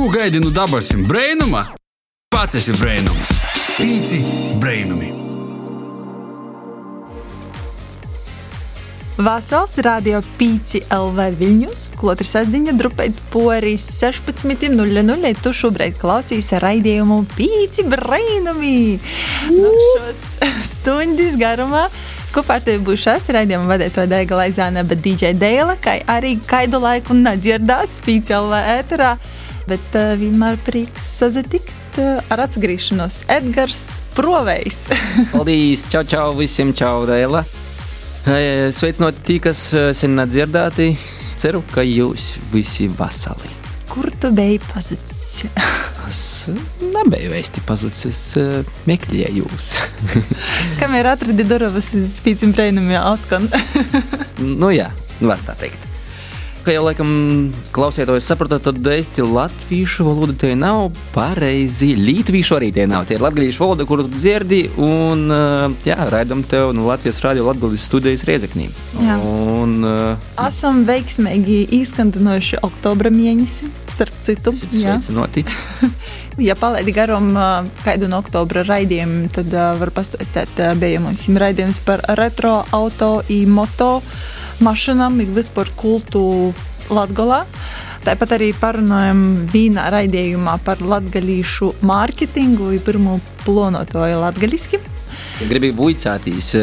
Ko gaidi no dabasim brainuma? Pats esi brainums. Pīci brainumi. Vasals radio 5 LV Viļņus, klotri sasdiņa drupēt porīs 16.00. Tu šobrīd klausīsi raidījumu 5 brainumi. Nu, šos stundas garumā. Kopā ar tevi būšu es, raidījuma vadītāja Dēga Laizāne, bet DJ Dēla, kā arī kaidu laiku nedzirdēts 5 LV ēterā. Bet uh, vienmēr prieks sazatikt uh, ar atgriešanos Edgars Provejs. Paldies! Čau, čau visiem! Čau, Dēla! Sveicināti tie, kas sen nedzirdēti. Ceru, ka jūs visi veseli. Kur tu biji pazudis? es nebiju vēsti pazudis, es meklēju jūs. Kam ir atradi durvis uz pīcim brēnumiem atkal? nu jā, var tā teikt. Kā jau laikam klausieties, saprotat, tad īsti latviešu valoda te nav pareizi. Latviešu arī te nav. Tie ir latviešu valoda, kuru dzirdi, un jā, raidam tev no Latvijas radio Latvijas studijas Riezeknī. Un, uh, Esam veiksmīgi izskandinojuši oktobra mēnesi, starp citu. Sveicinoti. ja palaidi garām kādu no oktobra raidījumiem, tad uh, var pastāstīt, uh, bija mums raidījums par retro auto un moto mašīnām, ir vispār kultu Latvijā. Tāpat arī parunājam vīnā raidījumā par latgadījušu mārketingu, pirmo plānotoju latgadiski. Ja gribi buļcētīs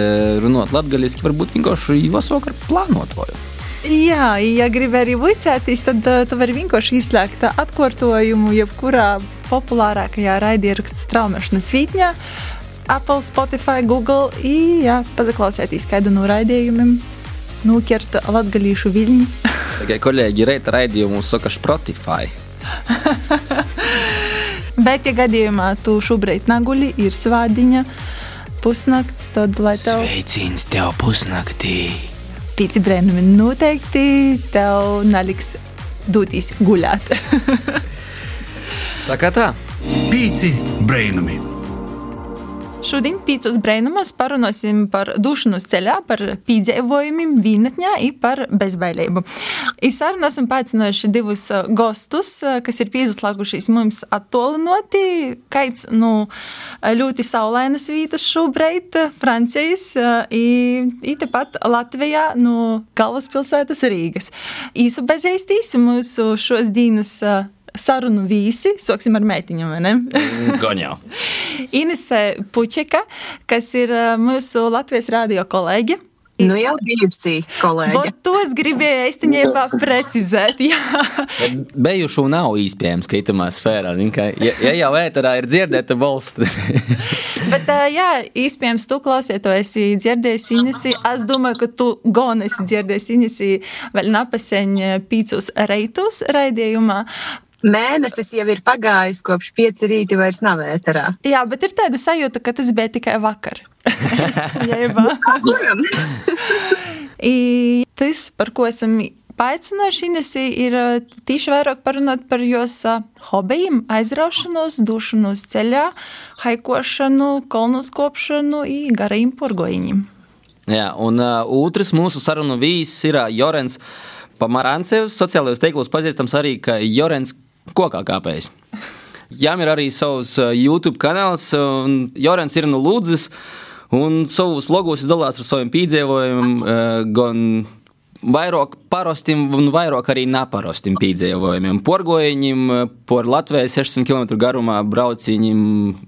runāt latgadiski, varbūt vienkārši jāsāk ar plānotoju. Jā, ja gribi arī buļcētīs, tad uh, tu vari vienkārši izslēgt atkārtojumu jebkurā populārākajā raidierakstu straumēšanas vītņā. Apple, Spotify, Google, i, jā, pazaklausieties kādu no raidījumiem nokert latgalīšu viļņu. Tikai kolēģi reita raidījumu saka Spotify. Bet, ja gadījumā tu šobrīd naguli, ir svādiņa, pusnakts, tad lai tev... Sveicins tev pusnaktī! Pīci brēnumi noteikti tev neliks dūtīs guļāt. tā kā tā. Pīci brēnumi! Šodien pīcos brēnumos parunāsim par dušanos ceļā, par pīdzēvojumiem vīnatņā un par bezbailību. Izsarunā esam paaicinājuši divus gostus, kas ir piesaslēgušies mums attolinoti. Kaits no nu, ļoti saulainas vītas šobrīd, Francijas, un tepat Latvijā no galvaspilsētas Rīgas. Īsu bezeistīs mūsu šos dienas sarunu vīsi. Sāksim ar meitiņu, vai ne? Gan jau. Inese Puķeka, kas ir mūsu Latvijas radio kolēģe. Nu jau bijusi kolēģi. To es gribēju īstenībā precizēt. Bejušu nav iespējams kritumā sfērā. Ja, ja jau ēterā ir dzirdēta balsts. Bet, jā, iespējams, tu klausies, to esi dzirdējis Inesi. Es domāju, ka tu gan esi dzirdējis Inesi vēl napaseņ pīcus reitus raidījumā. Mēnesis jau ir pagājis, kopš pieci rīti vairs nav ēterā. Jā, bet ir tāda sajūta, ka tas bija tikai vakar. I, tas, par ko esam paaicinājuši Inesi, ir tieši vairāk parunāt par jos hobijiem, aizraušanos, došanos ceļā, haikošanu, kolnos kopšanu un garajiem porgojiņiem. Jā, un uh, otrs mūsu sarunu vīzis ir uh, Jorens Pamarancevs, sociālajos tīklos pazīstams arī kā Jorens Kokā kāpējs. Jām ir arī savs YouTube kanāls, un Jorens ir no Lūdzes, un savus logos dalās ar saviem piedzīvojumiem, gan vairāk parastiem, un vairāk arī neparastiem piedzīvojumiem. Porgojiņiem, por Latvijas 600 km garumā brauciņiem,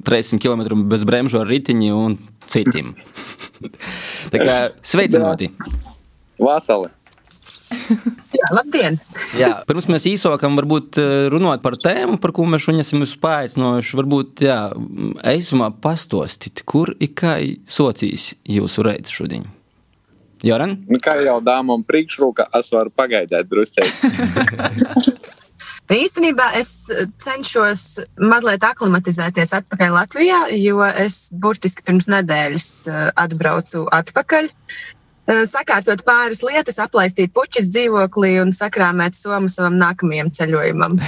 300 km bez bremžu ar ritiņu un citiem. Tā kā sveicināti! Vasali! Jā, labdien! jā, pirms mēs īsākam varbūt runāt par tēmu, par ko mēs šodien esam spēcinājuši, varbūt, jā, eisumā pastostīt, kur ir kā socijas jūsu reids šodien? Joran? Nu, kā jau dāmam priekšroka, es varu pagaidēt drusceļi. Īstenībā es cenšos mazliet aklimatizēties atpakaļ Latvijā, jo es burtiski pirms nedēļas atbraucu atpakaļ sakārtot pāris lietas, aplaistīt puķis dzīvoklī un sakrāmēt somu savam nākamajam ceļojumam.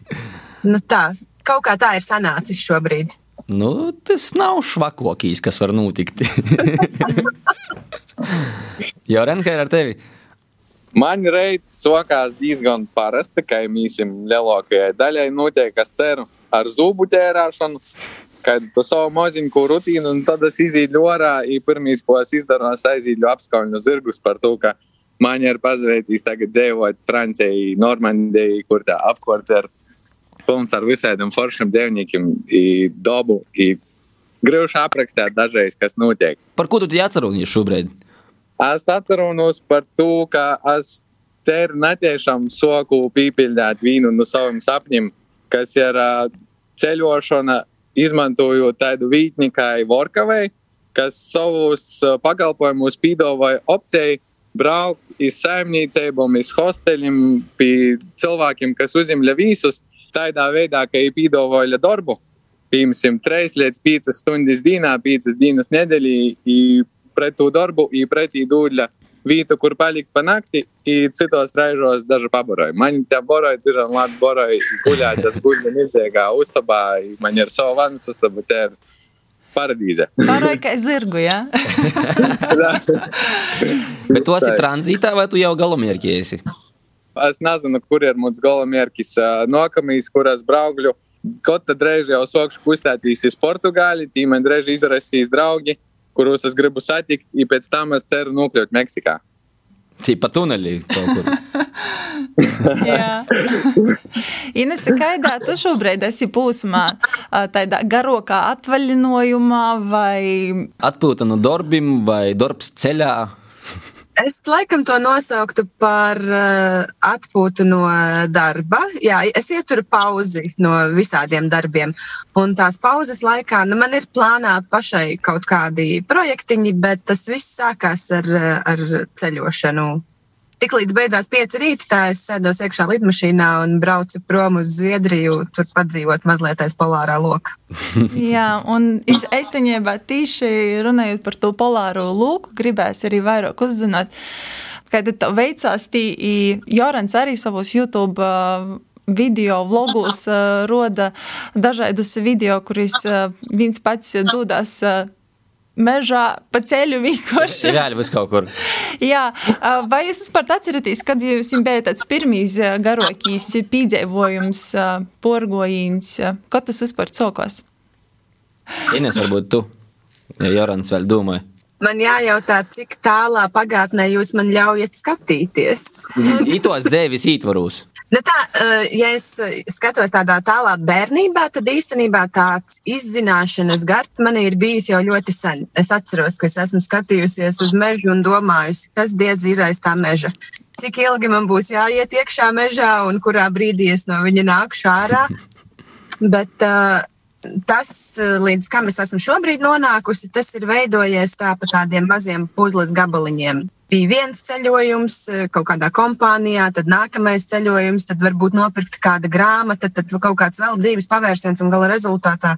nu, tā, kaut kā tā ir sanācis šobrīd. Nu, tas nav švakokīs, kas var notikt. Jau Renka ir ar tevi. Man reizes sokās diezgan parasti, ka mīsim lielākajai daļai notiek, kas ceru ar zubu ķērāšanu, kad tu savu moziņu rutīnu, un tad es izīdu orā, pirmīs, ko es izdaru, es aizīdu apskauļu zirgus par to, ka man ir pazveicis tagad dzīvot Francijai, Normandijai, kur tā apkārt ir pilns ar visādiem foršiem dzīvniekiem, dabu, grūti aprakstīt dažreiz, kas notiek. Par ko tu atceries šobrīd? Es atceros par to, ka es te ir netiešām soku pīpildīt vīnu no saviem sapņiem, kas ir uh, ceļošana, izmantojot tādu vītni kā Vorkavai, kas savus uh, pakalpojumus pīdāvāja opcijai braukt uz saimniecībām, uz hosteļiem, pie cilvēkiem, kas uzņem visus tādā veidā, ka viņi pīdāvāja darbu. Piemēram, 3 līdz 5 stundas dienā, 5 dienas nedēļā pret to darbu, i pretī vietu, kur palikt pa nakti, i citos raižos daži pabaroja. Man tie baroja, tiešām labi baroja, guļāt, tas guļa milzīgā uztabā, man ir savu vannas uztabu, te ir paradīze. Baroja kā zirgu, jā? Bet tu esi tranzītā vai tu jau galamierki esi? Es nezinu, kur ir mūsu galamierkis. Nākamais, kuras braukļu, kaut tad reiz jau sokšu kustētīs uz Portugāli, tī man reiz izrasīs draugi kurus es gribu satikt, un pēc tam es ceru nokļūt Meksikā. Tī pa tunelī kaut kur. Jā. Inese, kādā tu šobrīd esi posmā? Tādā garākā atvaļinājumā vai? Atpūta no darbiem vai darbs ceļā? Es laikam to nosauktu par uh, atpūtu no darba. Jā, es ieturu pauzi no visādiem darbiem. Un tās pauzes laikā nu, man ir plānā pašai kaut kādi projektiņi, bet tas viss sākās ar, ar ceļošanu Tiklīdz beidzās pieci rīta, tā es sēdos iekšā lidmašīnā un braucu prom uz Zviedriju, tur padzīvot mazliet aiz polārā loka. Jā, un īstenībā tīši runājot par to polāro loku, gribēs arī vairāk uzzināt, kad tā veicās tī, Jorans arī savos YouTube video vlogos roda dažādus video, kuris viens pats dodas mežā, pa ceļu vienkārši. Reāli vis kaut kur. Jā, vai jūs vispār atceraties, kad jums bija tāds pirmīs garākīs pīdzēvojums, porgojīns, ko tas vispār cokos? Ines, varbūt tu, ja Jorans vēl domāja. Man jājautā, cik tālā pagātnē jūs man ļaujat skatīties. Itos dzēvis ītvaros. Nu tā, eh, ja es eh, skatos tādā tālā bērnībā, tad īstenībā tāds izzināšanas gars man ir bijis jau ļoti sen. Es atceros, ka es esmu skatījusies uz mežu un domājusi, kas diez ir aiz tā meža. Cik ilgi man būs jāiet iekšā mežā un kurā brīdī es no viņa nākšu ārā. Bet uh, tas, līdz kam es esmu šobrīd nonākusi, tas ir veidojies tā pa tādiem maziem puzles gabaliņiem bija viens ceļojums eh, kaut kādā kompānijā, tad nākamais ceļojums, tad varbūt nopirkt kāda grāmata, tad kaut kāds vēl dzīves pavērsiens un gala rezultātā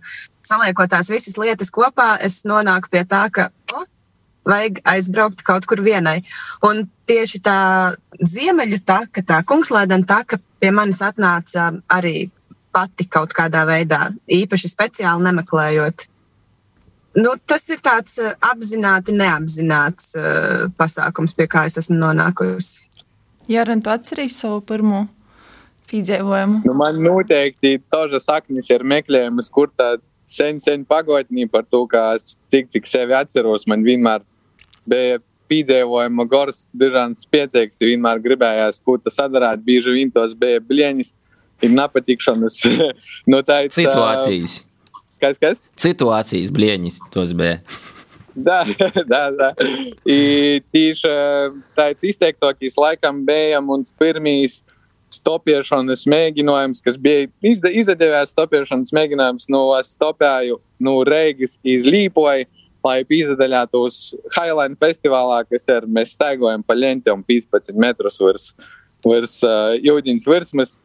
saliekot tās visas lietas kopā, es nonāku pie tā, ka o, vajag aizbraukt kaut kur vienai. Un tieši tā ziemeļu taka, tā kungslēdena taka pie manis atnāca arī pati kaut kādā veidā, īpaši speciāli nemeklējot Nu, tas ir tāds eh, apzināti, neapzināts uh, pasākums, pie kā es esmu nonākusi. Jā, un tu atceries savu pirmo piedzīvojumu? Nu, man noteikti toža saknis ir meklējums, kur tā sen, sen pagotnī par to, kā es cik, cik sevi atceros. Man vienmēr bija piedzīvojuma gors, dižāns spiecīgs, vienmēr gribējās, ko tas sadarāt, bieži vien tos bija blieņas, ir nepatikšanas no tādas situācijas. Uh, Kas, kas? Situācijas blieņas tos bija. Da, da, da. I tieši tāds izteiktākais laikam bija mums pirmīs stopiešanas mēģinājums, kas bija izdevējis stopiešanas mēģinājums, no nu, es stopēju no nu, Reigas iz Līpoju, lai piedalītos Highline festivālā, kas ir mēs staigājam pa ļentiem 15 metrus virs, virs uh, jūdziņas virsmas.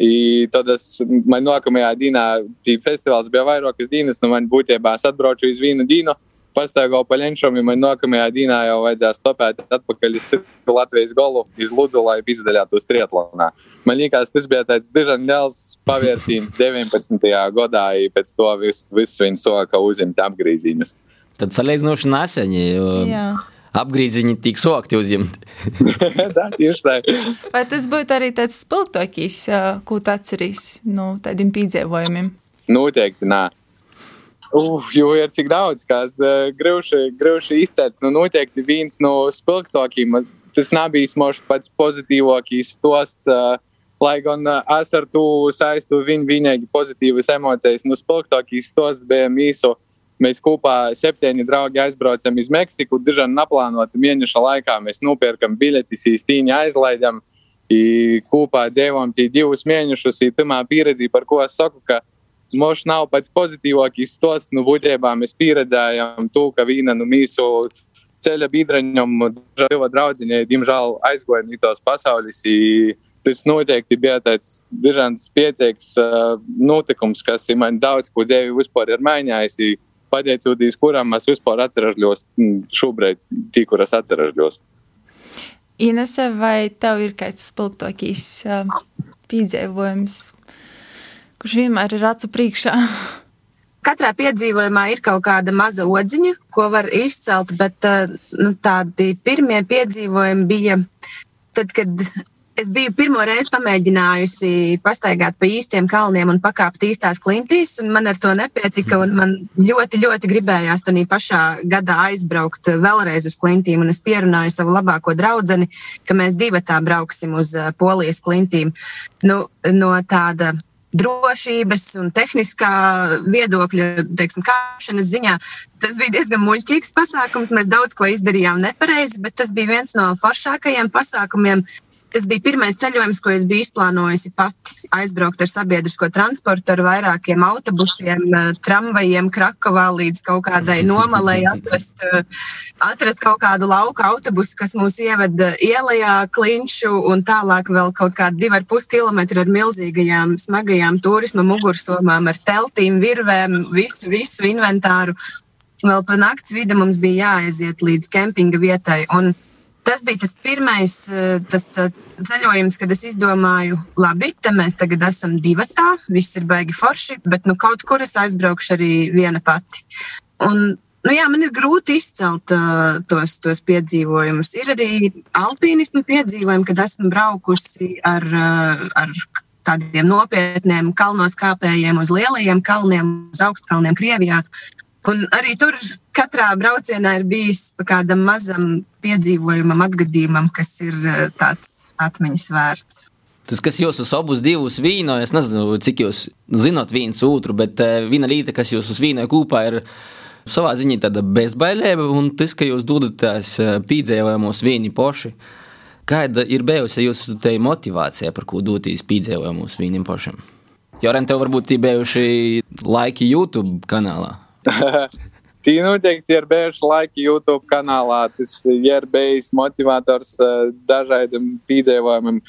I tad es, man nākamajā dienā, tī festivāls bija vairākas dienas, nu man būtībā es atbraucu uz vienu dienu, pastaigāju pa Lenčam, un man nākamajā dienā jau vajadzēja stopēt atpakaļ uz Latvijas golu, iz Ludzu, lai izdaļātos triatlonā. Man liekas, tas bija tāds diezgan liels pavērsiens 19. gadā, pēc to viss vis viņa soka uzimt apgrīzījumus. Tad salīdzinoši neseņi. Jo... Jā. Apgrīziņi tiek sokti uzņemti. tā tieši tā. Vai tas būtu arī tāds spilgtākais, ko tu atceries no tādiem piedzīvojumiem? Noteikti nē. Uf, jo ir cik daudz, kas uh, grūti izcelt. Nu, noteikti viens no spilgtākajiem. Tas nav bijis mūžs pats pozitīvākais stosts. Uh, lai gan uh, es ar to saistu viņu vienīgi pozitīvas emocijas. Nu, spilgtākais stosts bija mīsu. Mēs kopā septiņi draugi aizbraucam uz Meksiku. Dižan naplānota mēneša laikā mēs nopirkam biļetes, īstīņi aizlaidam. I kopā dzīvojam tie divus mēnešus. Tamā pieredzī, par ko es saku, ka Mošs nav pats pozitīvākais stos. Nu, būtībā mēs pieredzējām to, ka viena no mūsu ceļa biedreņiem, Dieva draudziņai, diemžēl aizgoja no tos pasaules. Tas noteikti bija tāds diezgan spēcīgs uh, notikums, kas man daudz ko dzīvi vispār ir mainījis. Pateicoties kuram es vispār atceros šobrīd, tī, kur es atceros. Inese, vai tev ir kāds spilgtākais uh, piedzīvojums? kurš vienmēr ir acu priekšā. Katrā piedzīvojumā ir kaut kāda maza odziņa, ko var izcelt, bet eh, nu, tādi pirmie piedzīvojumi bija tad, kad es biju pirmo reizi pamēģinājusi pastaigāt pa īstiem kalniem un pakāpt īstās klintīs, un man ar to nepietika. Man ļoti, ļoti gribējās tajā pašā gadā aizbraukt vēlreiz uz klintīm, un es pierunāju savu labāko draugu, ka mēs divi tā brauksim uz polijas klintīm. Nu, no tāda drošības un tehniskā viedokļa, teiksim, kāpšanas ziņā. Tas bija diezgan muļķīgs pasākums. Mēs daudz ko izdarījām nepareizi, bet tas bija viens no foršākajiem pasākumiem, Tas bija pirmais ceļojums, ko es biju izplānojusi pati. Aizbraukt ar sabiedrisko transportu, ar vairākiem autobusiem, eh, tramvajiem, Krakovā līdz kaut kādai nomalai, atrast, eh, atrast kaut kādu lauka autobusu, kas mūs ieveda ielā, klinšu un tālāk vēl kaut kādu divu ar pus kilometru ar milzīgajām, smagajām turisma mugursomām, ar teltīm, virvēm, visu, visu inventāru. Vēl pa nakts vidu mums bija jāaiziet līdz kempinga vietai. Un Tas bija tas pirmais eh, tas eh, ceļojums, kad es izdomāju, labi, te mēs tagad esam divi tā, viss ir baigi forši, bet nu, kaut kur es aizbraukšu arī viena pati. Un, Nu, jā, man ir grūti izcelt uh, tos, tos piedzīvojumus. Ir arī alpīnismu piedzīvojumi, kad esmu braukusi ar, uh, ar tādiem nopietniem kalnos kāpējiem uz lielajiem kalniem, uz augstkalniem Krievijā. Un arī tur katrā braucienā ir bijis kādam mazam piedzīvojumam, atgadījumam, kas ir eh, tāds atmiņas vērts. Tas, kas jūs uz abus divus vīno, es nezinu, cik jūs zinat viens otru, bet eh, viena lieta, kas jūs uz vīnoja kopā, ir savā ziņā tāda bezbailība, un tas, ka jūs dodaties eh, piedzīvojumos vieni paši. Kāda ir bijusi jūsu motivācija, par ko doties piedzīvojumos vienam pašam? Jo tev varbūt ir bijuši laiki YouTube kanālā. Tī noteikti ir bijuši laiki YouTube kanālā. Tas ir bijis motivators uh, dažādiem piedzīvojumiem.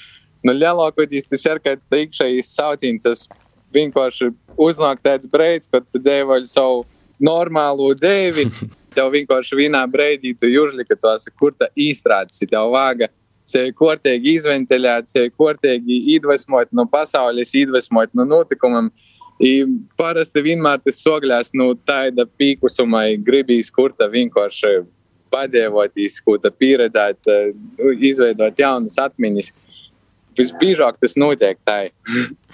Nu, lielākoties tas ir kāds iekšējs sauciens. Tas vienkārši uznāk tāds brīdis, kad tu dzīvoji savu normālu dzīvi. Tev vienkārši vienā brīdī tu jūžli, ka tu esi kurta īstrādes, tev vāga sevi kārtīgi izventiļēt, sevi kārtīgi iedvesmot no pasaules, iedvesmot no notikumiem. Uh, I parasti vienmēr tas sogļās no nu, tāda pīkusuma, gribīs kurta vienkārši padzīvotīs, ko tā pieredzēt, nu, izveidot jaunas atmiņas. Visbiežāk tas notiek tā.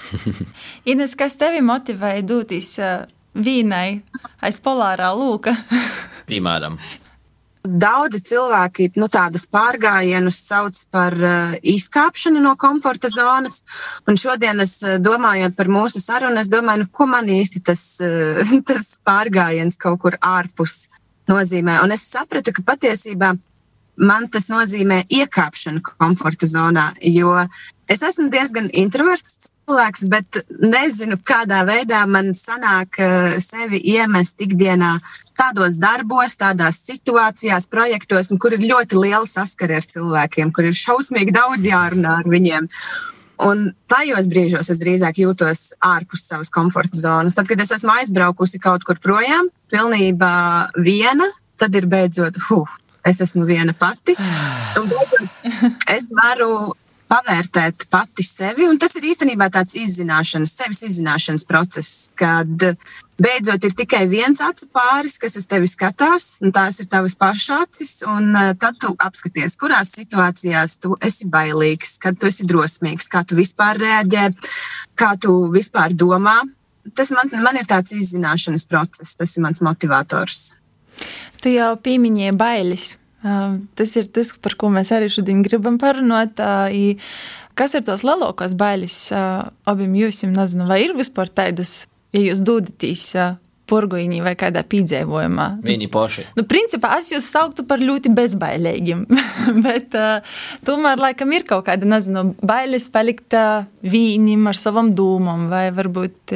Ines, kas tevi motivēja doties vīnai aiz polārā lūka? Piemēram. Daudzi cilvēki nu, tādus pārgājienus sauc par uh, izkāpšanu no komforta zonas. Un šodien, es, uh, domājot par mūsu sarunu, es domāju, nu, ko man īsti tas, uh, tas pārgājiens kaut kur ārpus nozīmē. Un es sapratu, ka patiesībā man tas nozīmē iekāpšanu komforta zonā, jo es esmu diezgan introverts cilvēks, bet nezinu, kādā veidā man sanāk uh, sevi iemest ikdienā tādos darbos, tādās situācijās, projektos, kur ir ļoti liela saskara ar cilvēkiem, kur ir šausmīgi daudz jārunā ar viņiem. Un tajos brīžos es drīzāk jūtos ārpus savas komforta zonas. Tad, kad es esmu aizbraukusi kaut kur projām, pilnībā viena, tad ir beidzot, huh, es esmu viena pati. Un beidzot, es varu pavērtēt pati sevi. Un tas ir īstenībā tāds izzināšanas, sevis izzināšanas process, kad beidzot ir tikai viens acu pāris, kas uz tevi skatās, un tās ir tavas pašas acis. Un tad tu apskaties, kurās situācijās tu esi bailīgs, kad tu esi drosmīgs, kā tu vispār reaģē, kā tu vispār domā. Tas man, man ir tāds izzināšanas process, tas ir mans motivators. Tu jau pieminēji bailes. Tas ir tas, par ko mēs arī šodien gribam parunāt. Kas ir tos lielākās bailes abiem jums? Nezinu, vai ir vispār tādas, ja jūs dodaties porgoņī vai kādā pīdzēvojumā. Viņi paši. Nu, principā es jūs sauktu par ļoti bezbailīgiem, bet uh, tomēr laikam ir kaut kāda, nezinu, bailes palikt vīnim ar savam dūmam, vai varbūt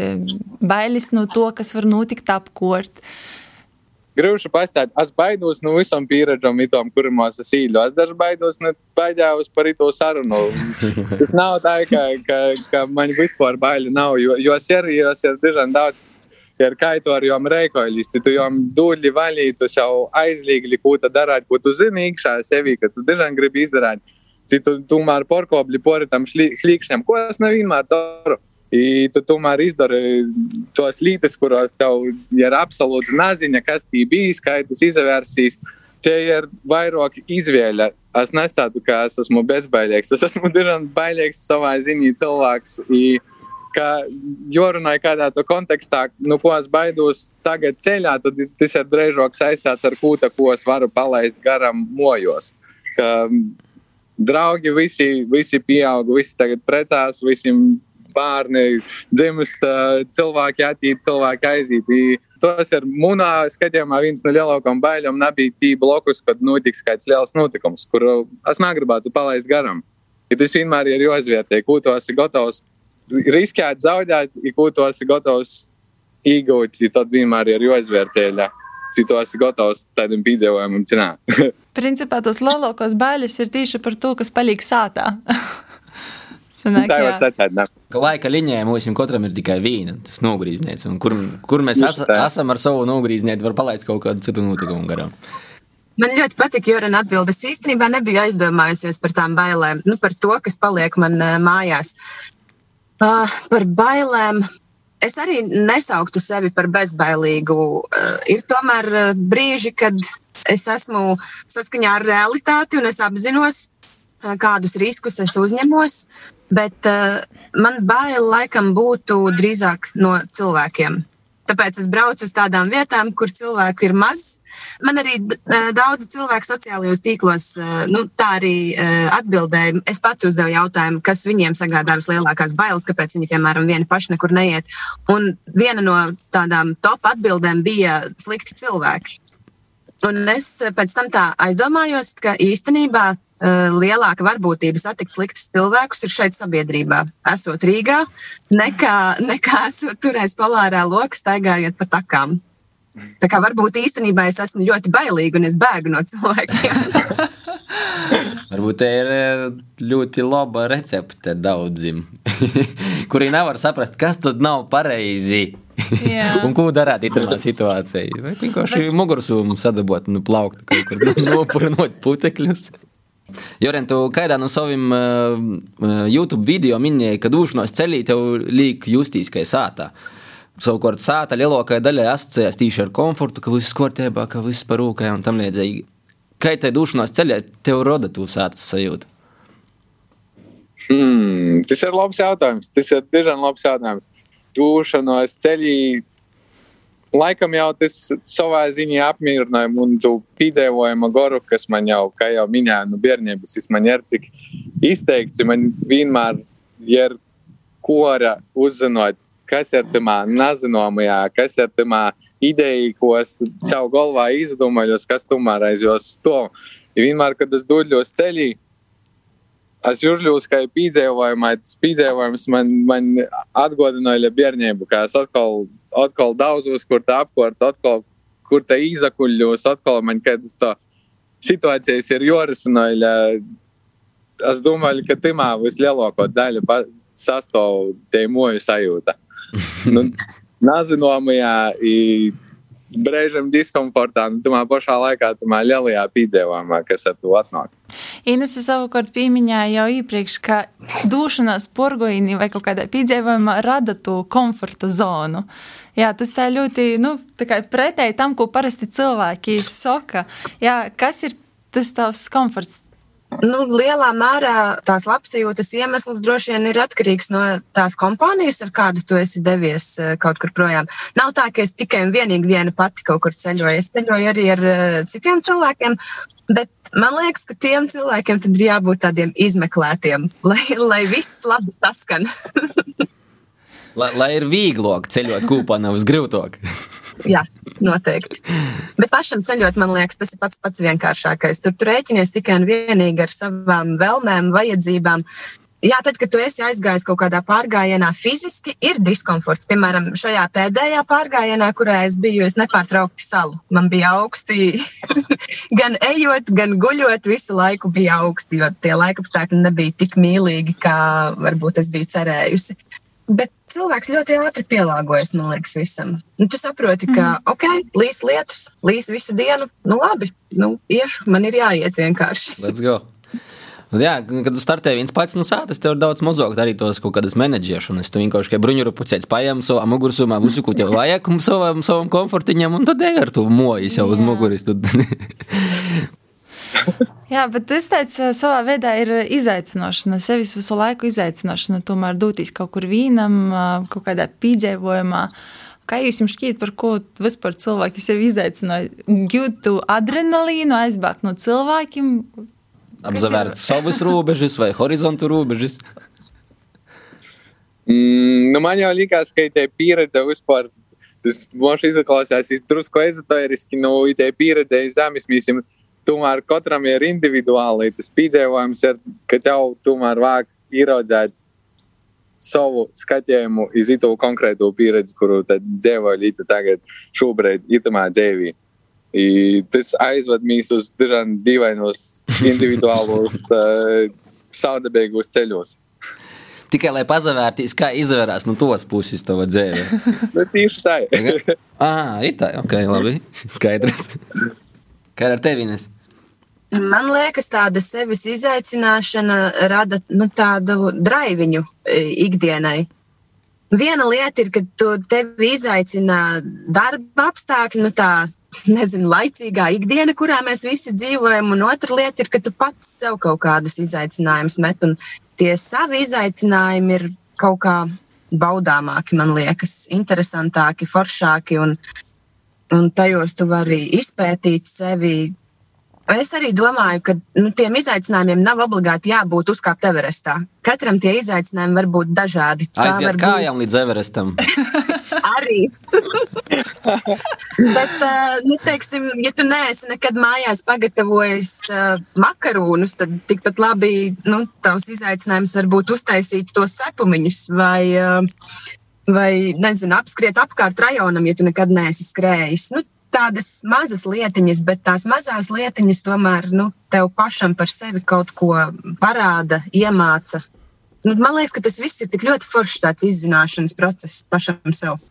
bailes no to, kas var notikt apkort. Uh, Grūti pastāstīt, es baidos no visam pieredzam, itom, kurmos es īļu. Es dažs baidos, ne baidījos par to sarunu. Tas nav tā, ka, ka, ka man vispār baili nav, jo, jo es ir, jo es ir diezgan daudz, ir kaitu ar jom reikoļisti, tu jom dūļi vaļī, tu jau aizlīgli, ko tu darāt, ko tu zini iekšā sevi, ka tu diezgan gribi izdarīt. Citu tomēr porkobli poritam slīkšņam, ko es nevienmēr daru. I tu tomēr izdari tos lietas, kuros tev ir absolūti neziņa, kas tī bijis, kā tas izvērsīs. Tie ir vairāk izvēle. Es nestāstu, ka es esmu bezbailīgs. Es esmu diezgan bailīgs savā ziņā cilvēks. I, ka jorunāja kādā to kontekstā, nu, ko es baidos tagad ceļā, tad tas ir drēžāk saistīts ar kūta, ko es varu palaist garam mojos. Ka, draugi visi, visi pieaug, visi tagad precās, visiem bērni dzimst, cilvēki attīstīt, cilvēki aiziet. Tas ir manā skatījumā viens no lielākajiem bailēm. Nebija tī blokus, kad notiks kāds liels notikums, kuru es negribētu palaist garām. Ja tas vienmēr ir jāizvērtē, ko tu esi gatavs riskēt, zaudēt, ja ko tu esi gatavs iegūt, ja tad vienmēr ir jāizvērtē. Cik tu esi gatavs tādam piedzīvojumam, zināt. Principā tos lielākos bailes ir tieši par to, kas paliek sātā. Sanāk, tā jau secēt, ne. Laika līnijā mums katram ir tikai viena, tas nogrīznieks. Kur, kur mēs es, esam ar savu nogrīznieku, var palaist kaut kādu citu notikumu garām. Man ļoti patīk, jo Rena atbildes īstenībā nebija aizdomājusies par tām bailēm, nu, par to, kas paliek man uh, mājās. Uh, par bailēm es arī nesauktu sevi par bezbailīgu. Uh, ir tomēr uh, brīži, kad es esmu saskaņā ar realitāti un es apzinos, kādus riskus es uzņemos. Bet uh, man bail laikam būtu drīzāk no cilvēkiem. Tāpēc es braucu uz tādām vietām, kur cilvēku ir maz. Man arī daudz cilvēku sociālajos tīklos nu, tā arī atbildēja. Es pati uzdevu jautājumu, kas viņiem sagādā vislielākās bailes, kāpēc viņi, piemēram, vieni paši nekur neiet. Un viena no tādām top atbildēm bija slikti cilvēki. Un es pēc tam tā aizdomājos, ka īstenībā lielāka varbūtība satikt sliktus cilvēkus ir šeit sabiedrībā, esot Rīgā, nekā, nekā esot turēs polārā lokā, staigājot pa takām. Tā kā varbūt īstenībā es esmu ļoti bailīga un es bēgu no cilvēkiem. Varbūt tā ir eh, ļoti laba recepte daudziem, kuri nevar saprast, kas tad nav pareizi. un ko darīt tajā situācijā? Vai vienkārši mugursūmu sadabot, nu, plaukt kaut kur nopurinot putekļus. Joren, tu kādā no saviem uh, YouTube video minēji, ka dūšanos ceļī tev liek justīs, ka es sātā. Savukārt sāta lielākajai daļai asociējās tīši ar komfortu, ka viss kārtībā, ka viss par rūkai un tam līdzīgi. Kā tai dūšanās ceļā tev roda tu sātas sajūta? Hmm, tas ir labs jautājums. Tas ir diezgan labs jautājums. Dūšanos ceļī laikam jau tas savā ziņā apmierināja un tu piedzīvojumu goru, kas man jau, kā jau minēju, no nu, bērnības, tas man ir cik izteikts, man vienmēr ir kora uzzinot, kas ir tamā nezinomajā, kas ir tamā ideja, ko es savu galvā izdomājos, kas tomēr aiz jos to. Ja vienmēr, kad es dodos ceļī, es jūtos kā piedzīvojumā, tas piedzīvojums man, man atgādināja bērnību, kā es atkal atkal daudzos, kur tā apkārt, atkal, kur tā izakuļos, atkal man kādas situācijas ir jorisināja. Es domāju, ka timā vislielāko daļu sastāv tie moju sajūta. nu, Nazinomajā, brēžam diskomfortā, un tomēr pašā laikā tomēr lielajā piedzīvojumā, kas ar to atnāk. Ines savukārt pieminēja jau iepriekš, ka došanās porgoīnī vai kaut kādā piedzīvojumā rada to komforta zonu. Jā, tas tā ļoti nu, tā pretēji tam, ko parasti cilvēki saka. Jā, kas ir tas tavs komforts Nu, lielā mērā tās labsajūtas iemesls droši vien ir atkarīgs no tās kompānijas, ar kādu tu esi devies eh, kaut kur projām. Nav tā, ka es tikai un vienīgi viena pati kaut kur ceļoju. Es ceļoju arī ar eh, citiem cilvēkiem, bet man liekas, ka tiem cilvēkiem ir jābūt tādiem izmeklētiem, lai, lai viss labi saskan. lai, lai ir vieglāk ceļot kopā, nav grūtāk. Jā, noteikti. Bet pašam ceļot, man liekas, tas ir pats pats vienkāršākais. Tur tu rēķinies tikai un vienīgi ar savām vēlmēm, vajadzībām. Jā, tad, kad tu esi aizgājis kaut kādā pārgājienā, fiziski ir diskomforts. Piemēram, šajā pēdējā pārgājienā, kurā es biju, es nepārtraukti salu. Man bija augsti, gan ejot, gan guļot, visu laiku bija augsti, jo tie laikapstākļi nebija tik mīlīgi, kā varbūt es biju cerējusi. Bet cilvēks ļoti ātri pielāgojas, man liekas, visam. Nu, tu saproti, ka, mm. ok, līs lietus, līs visu dienu, nu labi, nu, iešu, man ir jāiet vienkārši. Let's go! Nu, jā, kad tu startēji viens pats no sātas, tev ir daudz mazāk darīt tos kaut kādas menedžēšanas. Tu vienkārši kā bruņuru pucēts paņem savā mugursumā, visu, ko tev vajag, savam, savam komfortiņam, un tad ej ar to moju jau uz muguras. Jā, bet es teicu, savā veidā ir izaicinošana, sevis visu laiku izaicinošana, tomēr doties kaut kur vīnam, kaut kādā pīdzēvojumā. Kā jūs šķiet, par ko vispār cilvēki sev izaicināja? Gūt adrenalīnu, aizbēgt no cilvēkiem? Apzvērt savus robežas vai horizontu robežas? Mm, nu man jau likās, ka tā pieredze vispār, tas man šī izklausās drusku ezoteriski, nu, tā pieredze zemes mīsim tomēr katram ir individuāli tas piedzīvojums, ir, ka tev tomēr vajag ieraudzīt savu skatījumu iz to konkrēto pieredzi, kuru dzīvo līdzi tagad, šobrīd, itamā dzīvī. I tas aizved mūs uz dažādiem dīvainos, individuālos, uh, saudabīgos ceļos. Tikai lai pazavērtīs, kā izvērās no tos puses tava dzīve. nu, tieši tā. ah, ir tā, ok, labi, skaidrs. Kā ar tevi? Ines? Man liekas, tāda sevis izaicināšana rada nu, tādu draiviņu e, ikdienai. Viena lieta ir, ka tu tevi izaicina darba apstākļi, nu tā, nezinu, laicīgā ikdiena, kurā mēs visi dzīvojam, un otra lieta ir, ka tu pats sev kaut kādus izaicinājumus met, un tie savi izaicinājumi ir kaut kā baudāmāki, man liekas, interesantāki, foršāki, un, un tajos tu vari izpētīt sevi Es arī domāju, ka nu, tiem izaicinājumiem nav obligāti jābūt uzkāpt Everestā. Katram tie izaicinājumi var būt dažādi. Aiziet var kājām būt... līdz Everestam. arī. Bet, uh, nu, teiksim, ja tu neesi nekad mājās pagatavojis uh, makaronus, tad tikpat labi nu, tavs izaicinājums var būt uztaisīt tos cepumiņus vai, uh, vai nezinu, apskriet apkārt rajonam, ja tu nekad neesi skrējis. Nu, tādas mazas lietiņas, bet tās mazās lietiņas tomēr nu, tev pašam par sevi kaut ko parāda, iemāca. Nu, man liekas, ka tas viss ir tik ļoti foršs tāds izzināšanas process pašam sev.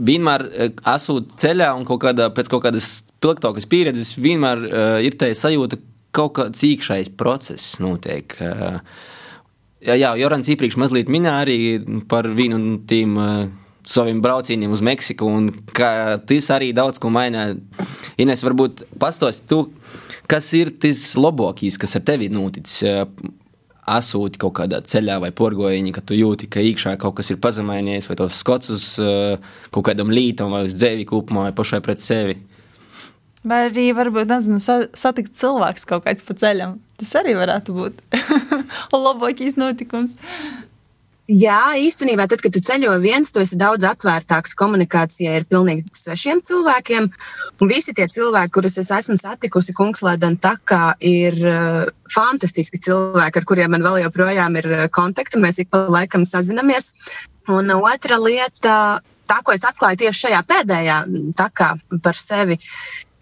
Vienmēr eh, esot ceļā un kaut kādā, pēc kaut kādas pilgtākas pieredzes, vienmēr uh, ir tā sajūta, ka kaut kāds iekšējs process notiek. Uh, jā, jā Jorans iepriekš mazliet minēja arī par vienu no tiem uh, saviem braucieniem uz Meksiku, un ka tas arī daudz ko maina. Ines, varbūt pastāsti tu, kas ir tas labākais, kas ar tevi noticis? Asūti kaut kādā ceļā vai porgojiņā, ka tu jūti, ka iekšā kaut kas ir pazemainies, vai tos skots uz kaut kādam lītam, vai uz dzēvi kopumā, vai pašai pret sevi. Vai arī varbūt nezinu, satikt cilvēks kaut kāds pa ceļam. Tas arī varētu būt labākais notikums. Jā, īstenībā, tad, kad tu ceļo viens, tu esi daudz atvērtāks komunikācijai ar pilnīgi svešiem cilvēkiem. Un visi tie cilvēki, kurus es esmu satikusi Kungslēdan takā, ir uh, fantastiski cilvēki, ar kuriem man vēl joprojām ir uh, kontakti. Mēs ik pa laikam sazinamies. Un otra lieta, tā, ko es atklāju tieši šajā pēdējā takā par sevi,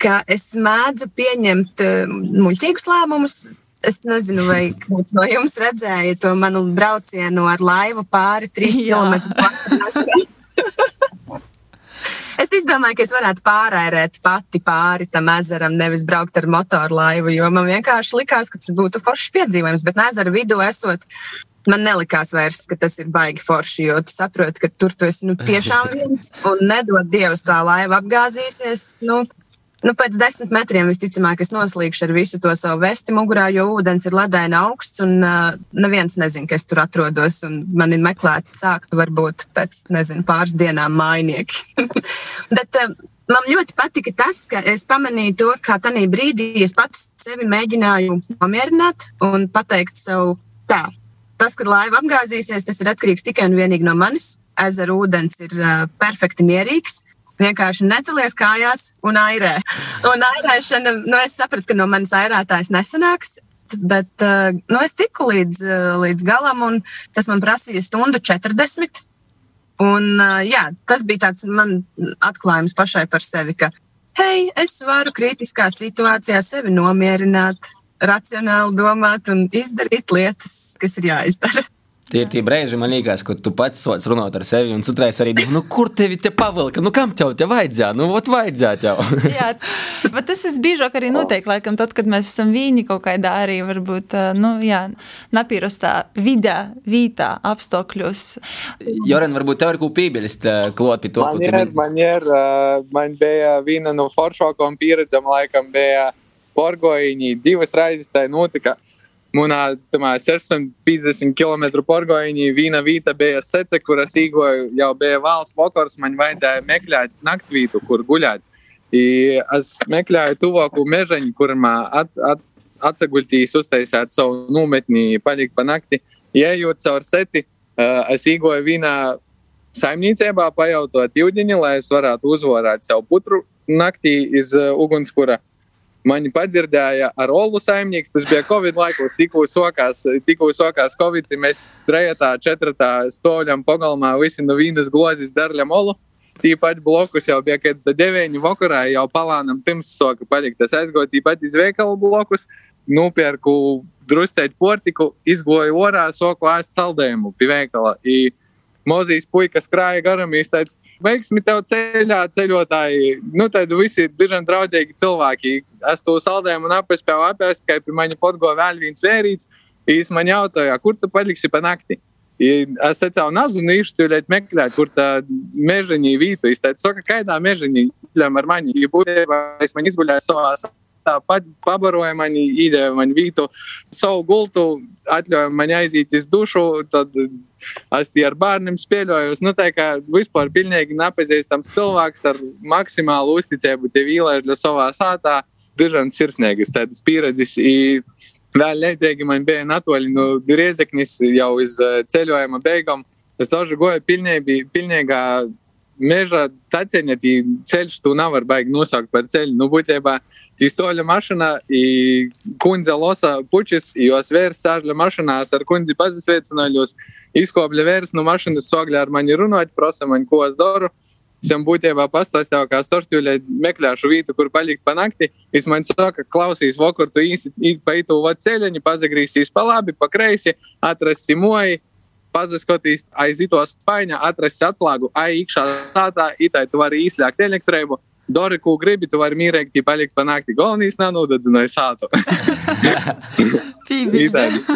ka es mēdzu pieņemt uh, muļķīgus lēmumus, Es nezinu, vai kāds no jums redzēja to manu braucienu ar laivu pāri trīs km. es domāju, ka es varētu pārērēt pati pāri tam ezeram, nevis braukt ar motorlaivu, jo man vienkārši likās, ka tas būtu foršs piedzīvojums, bet ezera vidū esot. Man nelikās vairs, ka tas ir baigi forši, jo tu saproti, ka tur tu esi nu, tiešām viens un nedod Dievs tā laiva apgāzīsies. Nu, Nu, pēc desmit metriem visticamāk es noslīgšu ar visu to savu vesti mugurā, jo ūdens ir ledaini augsts un uh, neviens nezina, ka es tur atrodos. Mani meklēt sāktu varbūt pēc, nezinu, pāris dienām mājnieki. Bet uh, man ļoti patika tas, ka es pamanīju to, kā tajā brīdī es pats sevi mēģināju nomierināt un pateikt sev tā. Tas, kad laiva apgāzīsies, tas ir atkarīgs tikai un vienīgi no manis. Ezera ūdens ir uh, perfekti mierīgs vienkārši necelies kājās un airē. Un airēšana, nu, es sapratu, ka no manas airētājas nesanāks. Bet uh, nu, es tiku līdz, uh, līdz galam, un tas man prasīja stundu 40. Un, uh, jā, tas bija tāds man atklājums pašai par sevi, ka, hei, es varu kritiskā situācijā sevi nomierināt, racionāli domāt un izdarīt lietas, kas ir jāizdara. Tie ir tie brīži, man liekas, kad tu pats sots runāt ar sevi un citreiz arī domā, nu, kur tevi te pavilka, nu, kam tev te vajadzēja, nu, ot vajadzētu jau. Jā, bet tas visbiežāk arī notiek, laikam, tad, kad mēs esam viņi kaut kādā arī, varbūt, nu, jā, napīrostā vidē, vītā, apstākļos. Joren, varbūt tev ir ko piebilst klot pie to, man ir, ir. Man ir, man bija viena no foršākām pieredzēm, laikam, bija porgojiņi, divas reizes tā notika. Manā 650 km porgoņī viena vieta bija sece, kuras īgoju jau bija valsts vakars, man vajadzēja meklēt naktsvītu, kur guļāt. I es meklēju tuvāku mežaņu, kur man at, at, atsaguļtīs uztaisīt savu nometni, palikt pa nakti. Ejot caur seci, es īgoju vienā saimniecībā pajautot ūdeni, lai es varētu uzvarēt savu putru naktī iz ugunskura. Mani padzirdēja ar Olu saimnieks. Tas bija Covid laikos, tikko sokās Covid. Mēs trejotā, četrtā stāvjam pagalmā, visi no vīnas glozes darļam Olu. Tīpaši blokus jau bija, kad deviņi vakarā jau palānam pirms soka palikt. Es aizgoju tīpat iz veikalu blokus, nopirku drusceļu portiku, izgoju orā, soku ēst saldējumu pie veikala. I, Mozijas puikas krāja garām, viņš teica, veiksmi tev ceļā, ceļotāji. Nu, tad visi diezgan draudzīgi cilvēki. Es to saldējumu un apspēju apēst, tikai pie maņa podgo vēl viens vērīts. Viņš man jautāja, kur tu paliksi pa nakti? Es teicu, tu ļaut meklēt, kur tā mežaņī vītu. Es teicu, saka, kaidā mežaņī ļam ar mani. Ja būtībā es man izguļēju savā tā pabaroja mani, īdēja man vītu, savu gultu, atļauja man aiziet uz dušu, tad Es tie ar bērniem spēļojos. Nu, tā kā vispār pilnīgi nepazīstams cilvēks ar maksimālu uzticību, tie vīlēļi savā sātā, dažādas sirsnīgas tādas pieredzes. Vēl līdzīgi man bija Natūlī, nu, Riezeknis jau uz e, ceļojuma beigām. Es to žagoju pilnīgā meža taciņa, tī ceļš tu nevar baigi nosaukt par ceļu. Nu, būtībā, uh, stoļa mašana, i kundze losa pučis, jos vērs sāžļa mašanās ar kundzi pazisveicināļos, izkopļa vērs no mašinas sogļa ar mani runāt, prosa man, ko es daru. Es jums būtībā pastāstīju, kā startuļai meklēšu vietu, kur palikt pa nakti. Viņš man saka, klausīs, vakar tu īsi pa itu ceļiņu, pazagrīsīs pa labi, pa kreisi, atrasi moju pazaskotīs aiz ito spaiņa, atrast atslēgu, ai, iekšā tādā, itai tu vari izslēgt elektrību. Dori, ko gribi, tu vari mīrēkti palikt pa nakti. Galvenais nav nodedzināja sātu. Pīvīgs.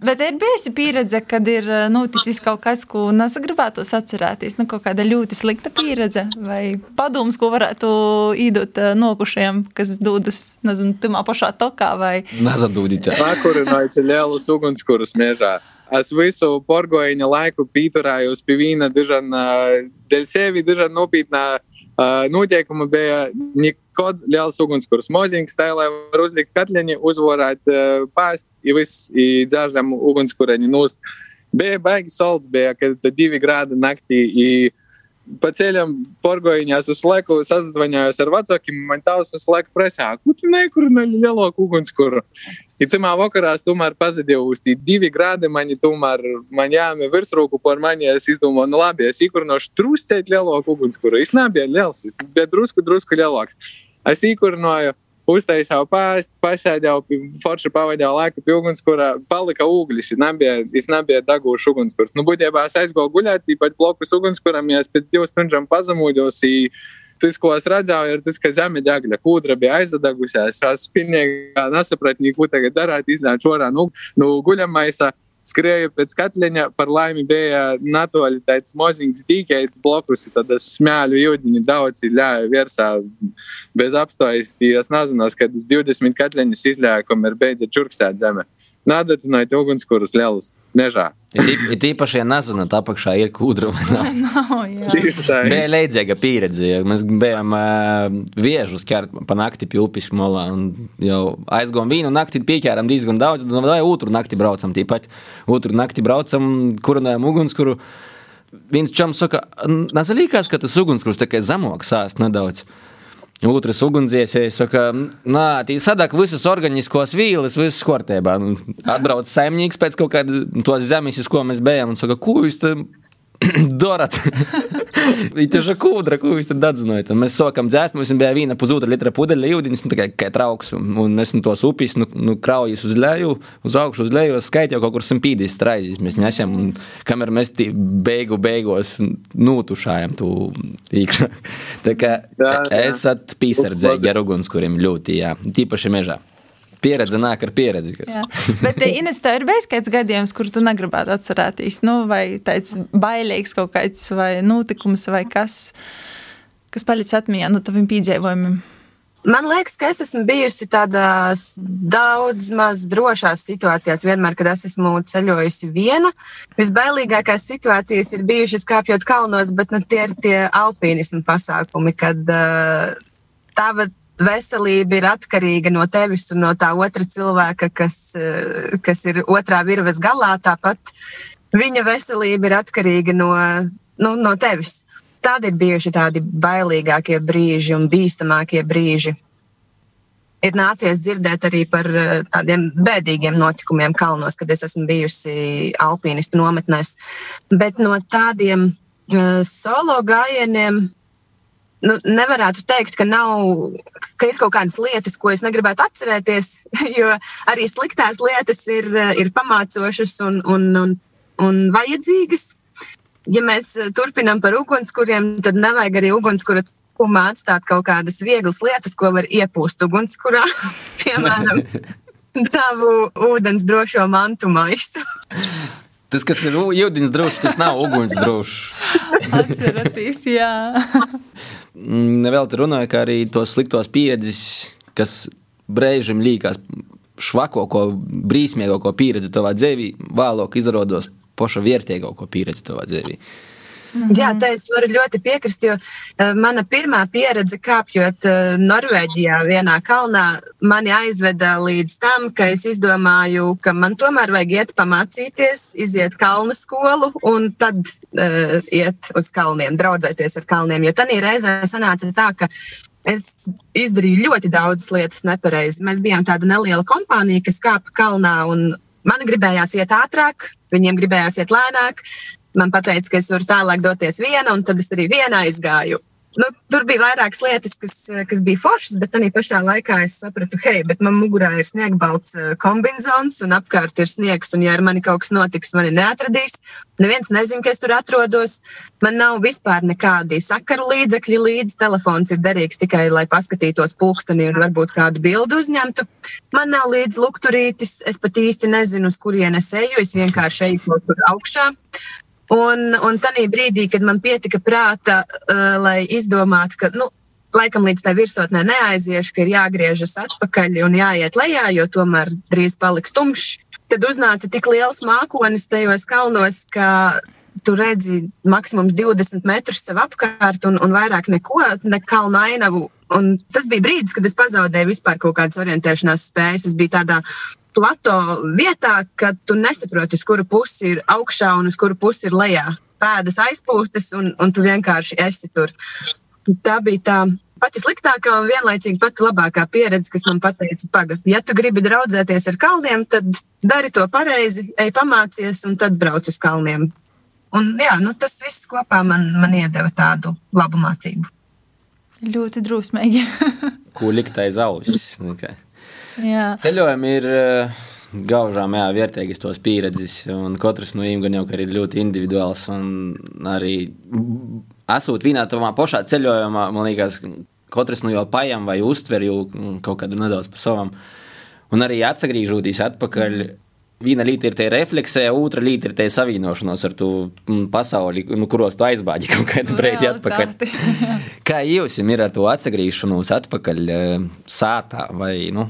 Bet ir bijusi pieredze, kad ir noticis kaut kas, ko nesagribētos atcerēties. Nu, kaut kāda ļoti slikta pieredze vai padoms, ko varētu īdot nokušajiem, kas dodas, nezinu, tamā pašā tokā vai. Nezadūdīt. Pakurināju lielus ugunskurus mežā. Es visu porgoņa laiku pīturējos pie vīna, dižan, dēļ sevi, dižan nopietnā noteikuma bija nekad liels ugunskurs. Moziņš tā, lai var uzlikt katliņu, uzvarēt pāst, ja viss dzēržam ugunskureņu nūst. Bija baigi solds, bija, kad divi grādi naktī. I, pa ceļam porgoņās uz laiku sazvanījos ar vecākiem, man tavs uz laiku presā, ko tu nekurināji lielāku ugunskuru. I tamā vakarā es tomēr pazudīju uz tī divi grādi, mani tomēr, man jāme virsrūku par mani, es izdomāju, nu labi, es īkurinošu truscēt lielāku ugunskuru. Es nebija liels, es bija drusku, drusku lielāks. Es īkurinoju uztaisīju pāstu, pasēdēju, forši pavadīju laiku pie ugunskura, palika ūglis, es nebiju, dagūšu ugunskurs. Nu, būtībā es aizgāju guļāt, īpaši blokus ugunskuram, ja es pēc divas stundām pazemūdos. Tas, ko es redzēju, ir tas, ka zeme degļa kūdra bija aizdegusies. Es pilnīgi nesapratu, ko tagad darīt. Iznāca orā nu, nu guļamaisa skrēju pēc katliņa, par laimi bija natoļi tāds mozīgs dīķēts blokus, tad es smēļu jūdiņu daudz ļāju virsā bez apstājas. Es nezinu, kad es 20 katliņus izļāju, kamēr beidza čurkstēt zeme. Nādedzināja ugunskurus lielus mežā. Ir īpaši, ja nezināt, apakšā ir kūdra nav. bija leidzīga pieredze. Mēs bijām uh, viežus ķert pa nakti pie upes malā un jau aizgājām vienu nakti, pieķērām diezgan daudz, un vai otru nakti braucam tīpat. Otru nakti braucam, kurinājām ugunskuru. Viens čams saka, nezalīkās, ka tas ugunskurs tikai zemoks sāst nedaudz. Otrs ugunsdzēsējs saka, nā, tī sadāk visas organiskos vīles, visas kārtībā. Atbrauc saimnieks pēc kaut kāda tos zemes, uz ko mēs bijām, un saka, ko jūs te darat? Ir kūdra, ko jūs tad atzinājāt. Mēs sākam dzēst, mums bija viena pusotra litra pudeļa ūdens, nu, tikai kā trauks, un mēs no tos upes, nu, nu kraujas uz leju, uz augšu, uz leju, skaitīju kaut kur 150 straizes. Mēs nesam, un kamēr mēs beigu beigos notušājam tu īkšā. Tā kā jā, jā. esat pīsardzēji ar ugunskuriem ļoti, jā, tīpaši mežā. Pieredze nāk ar pieredzi. Bet Ines, tev ir kāds gadījums, kur tu negribētu atcerēties, nu, vai tāds bailīgs kaut kāds vai notikums vai kas, kas palicis atmiņā no taviem piedzīvojumiem? Man liekas, ka es esmu bijusi tādās daudz maz drošās situācijās, vienmēr, kad es esmu ceļojusi viena. Visbailīgākās situācijas ir bijušas kāpjot kalnos, bet nu, tie ir tie alpīnismu pasākumi, kad uh, tava veselība ir atkarīga no tevis un no tā otra cilvēka, kas, eh, kas ir otrā virves galā. Tāpat viņa veselība ir atkarīga no, nu, no tevis. Tādi ir bijuši tādi bailīgākie brīži un bīstamākie brīži. Ir nācies dzirdēt arī par eh, tādiem bēdīgiem notikumiem kalnos, kad es esmu bijusi alpīnistu nometnēs. Bet no tādiem uh, solo gājieniem nu, nevarētu teikt, ka, nav, ka ir kaut kādas lietas, ko es negribētu atcerēties, jo arī sliktās lietas ir, ir pamācošas un, un, un, un vajadzīgas. Ja mēs turpinām par ugunskuriem, tad nevajag arī ugunskura tūmā atstāt kaut kādas vieglas lietas, ko var iepūst ugunskurā, piemēram, tavu ūdens drošo mantu maisu. Tas, kas ir ūdens drošs, tas nav uguns drošs. Atcerieties, jā. Nevēl te runāju, ka arī tos sliktos pieredzes, kas brīžiem līkās švakāko, brīsmīgāko pieredzi tavā dzīvē, vēlāk izrādās paša vērtīgāko pieredzi tavā dzīvē. Mhm. Jā, tā es varu ļoti piekrist, jo uh, mana pirmā pieredze kāpjot uh, Norvēģijā vienā kalnā mani aizveda līdz tam, ka es izdomāju, ka man tomēr vajag iet pamācīties, iziet kalnu skolu un tad uh, iet uz kalniem, draudzēties ar kalniem. Jo tanī reizē sanāca tā, ka es izdarīju ļoti daudzas lietas nepareizi. Mēs bijām tāda neliela kompānija, kas kāpa kalnā un man gribējās iet ātrāk, viņiem gribējās iet lēnāk man teica, ka es varu tālāk doties viena, un tad es arī vienā aizgāju. Nu, tur bija vairākas lietas, kas, kas bija foršas, bet arī pašā laikā es sapratu, hei, bet man mugurā ir sniegbalts eh, kombinācijas, un apkārt ir sniegs, un ja ar mani kaut kas notiks, mani neatradīs. Neviens nezina, ka es tur atrodos. Man nav vispār nekādi sakaru līdzekļi līdzi. Telefons ir derīgs tikai, lai paskatītos pulksteni un varbūt kādu bildi uzņemtu. Man nav līdzi lukturītis, es pat īsti nezinu, uz kurienes eju. Es vienkārši eju kaut kur augšā. Un, un tajā brīdī, kad man pietika prāta, uh, lai izdomātu, ka, nu, laikam līdz tai virsotnē neaiziešu, ka ir jāgriežas atpakaļ un jāiet lejā, jo tomēr drīz paliks tumšs, tad uznāca tik liels mākonis tajos kalnos, ka tu redzi maksimums 20 metrus sev apkārt un, un vairāk neko, ne kalnu ainavu. Un tas bija brīdis, kad es pazaudēju vispār kaut kādas orientēšanās spējas. Es biju tādā plato vietā, ka tu nesaproti, uz kuru pusi ir augšā un uz kuru pusi ir lejā. Pēdas aizpūstas, un, un tu vienkārši esi tur. Tā bija tā pati sliktākā un vienlaicīgi pati labākā pieredze, kas man teica, pagaidi, ja tu gribi draudzēties ar kalniem, tad dari to pareizi, ej pamācies un tad brauc uz kalniem. Un, jā, nu, tas viss kopā man, man iedeva tādu labu mācību. Ļoti drusmīgi. Ko likt aiz auss? Okay. Jā. Ceļojumi ir uh, gaužām jā, vērtīgas tos pieredzes, un katrs no viņiem gan jau ir ļoti individuāls. Arī esot vienā tomā pašā ceļojumā, man liekas, katrs no jau pajam vai uztver jau kaut kādu nedaudz pa savam. Un arī atgriežoties atpakaļ. Mm. Viena lieta ir tā refleksija, otra lieta ir tā savienošanās ar to pasauli, nu, kuros tu aizbāģi kaut kādu brīdi atpakaļ. Kā jums ir ar to atgriešanos atpakaļ sātā vai nu,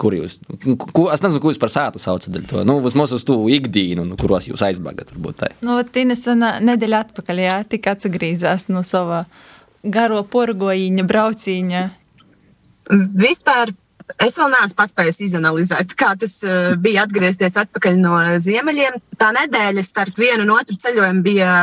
kur jūs, ko, es nezinu, ko jūs par sātu saucat, to, nu, vismaz uz to ikdienu, nu, kuros jūs aizbēgat. Nu, Tīnes nedēļa atpakaļ, jā, tik atsagrīzās no sava garo porgojiņa, braucīņa. Vispār Es vēl neesmu paspējis izanalizēt, kā tas uh, bija atgriezties atpakaļ no ziemeļiem. Tā nedēļa starp vienu un otru ceļojumu bija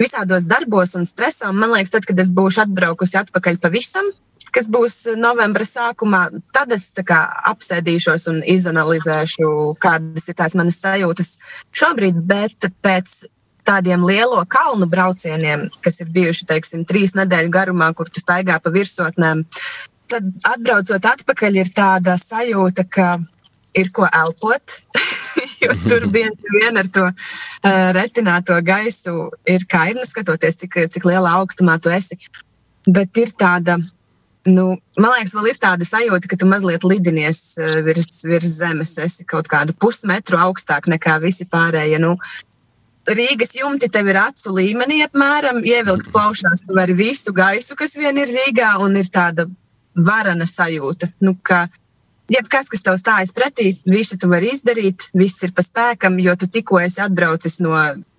visādos darbos un stresā. Man liekas, tad, kad es būšu atbraukusi atpakaļ pavisam, kas būs novembra sākumā, tad es kā, apsēdīšos un izanalizēšu, kādas ir tās manas sajūtas šobrīd. Bet pēc tādiem lielo kalnu braucieniem, kas ir bijuši, teiksim, trīs nedēļu garumā, kur tu staigā pa virsotnēm, tad atbraucot atpakaļ ir tāda sajūta, ka ir ko elpot. jo tur bieži vien ar to uh, retināto gaisu ir kaini skatoties, cik, cik lielā augstumā tu esi. Bet ir tāda Nu, man liekas, vēl ir tāda sajūta, ka tu mazliet lidinies eh, virs, virs zemes. Esi kaut kādu pusmetru augstāk nekā visi pārējie. Nu, Rīgas jumti tev ir acu līmenī, apmēram. Ievilkt plaušās, tu vari visu gaisu, kas vien ir Rīgā, un ir tāda varana sajūta. Nu, ka jebkas, kas tev stājas pretī, visu tu vari izdarīt, viss ir pa spēkam, jo tu tikko esi atbraucis no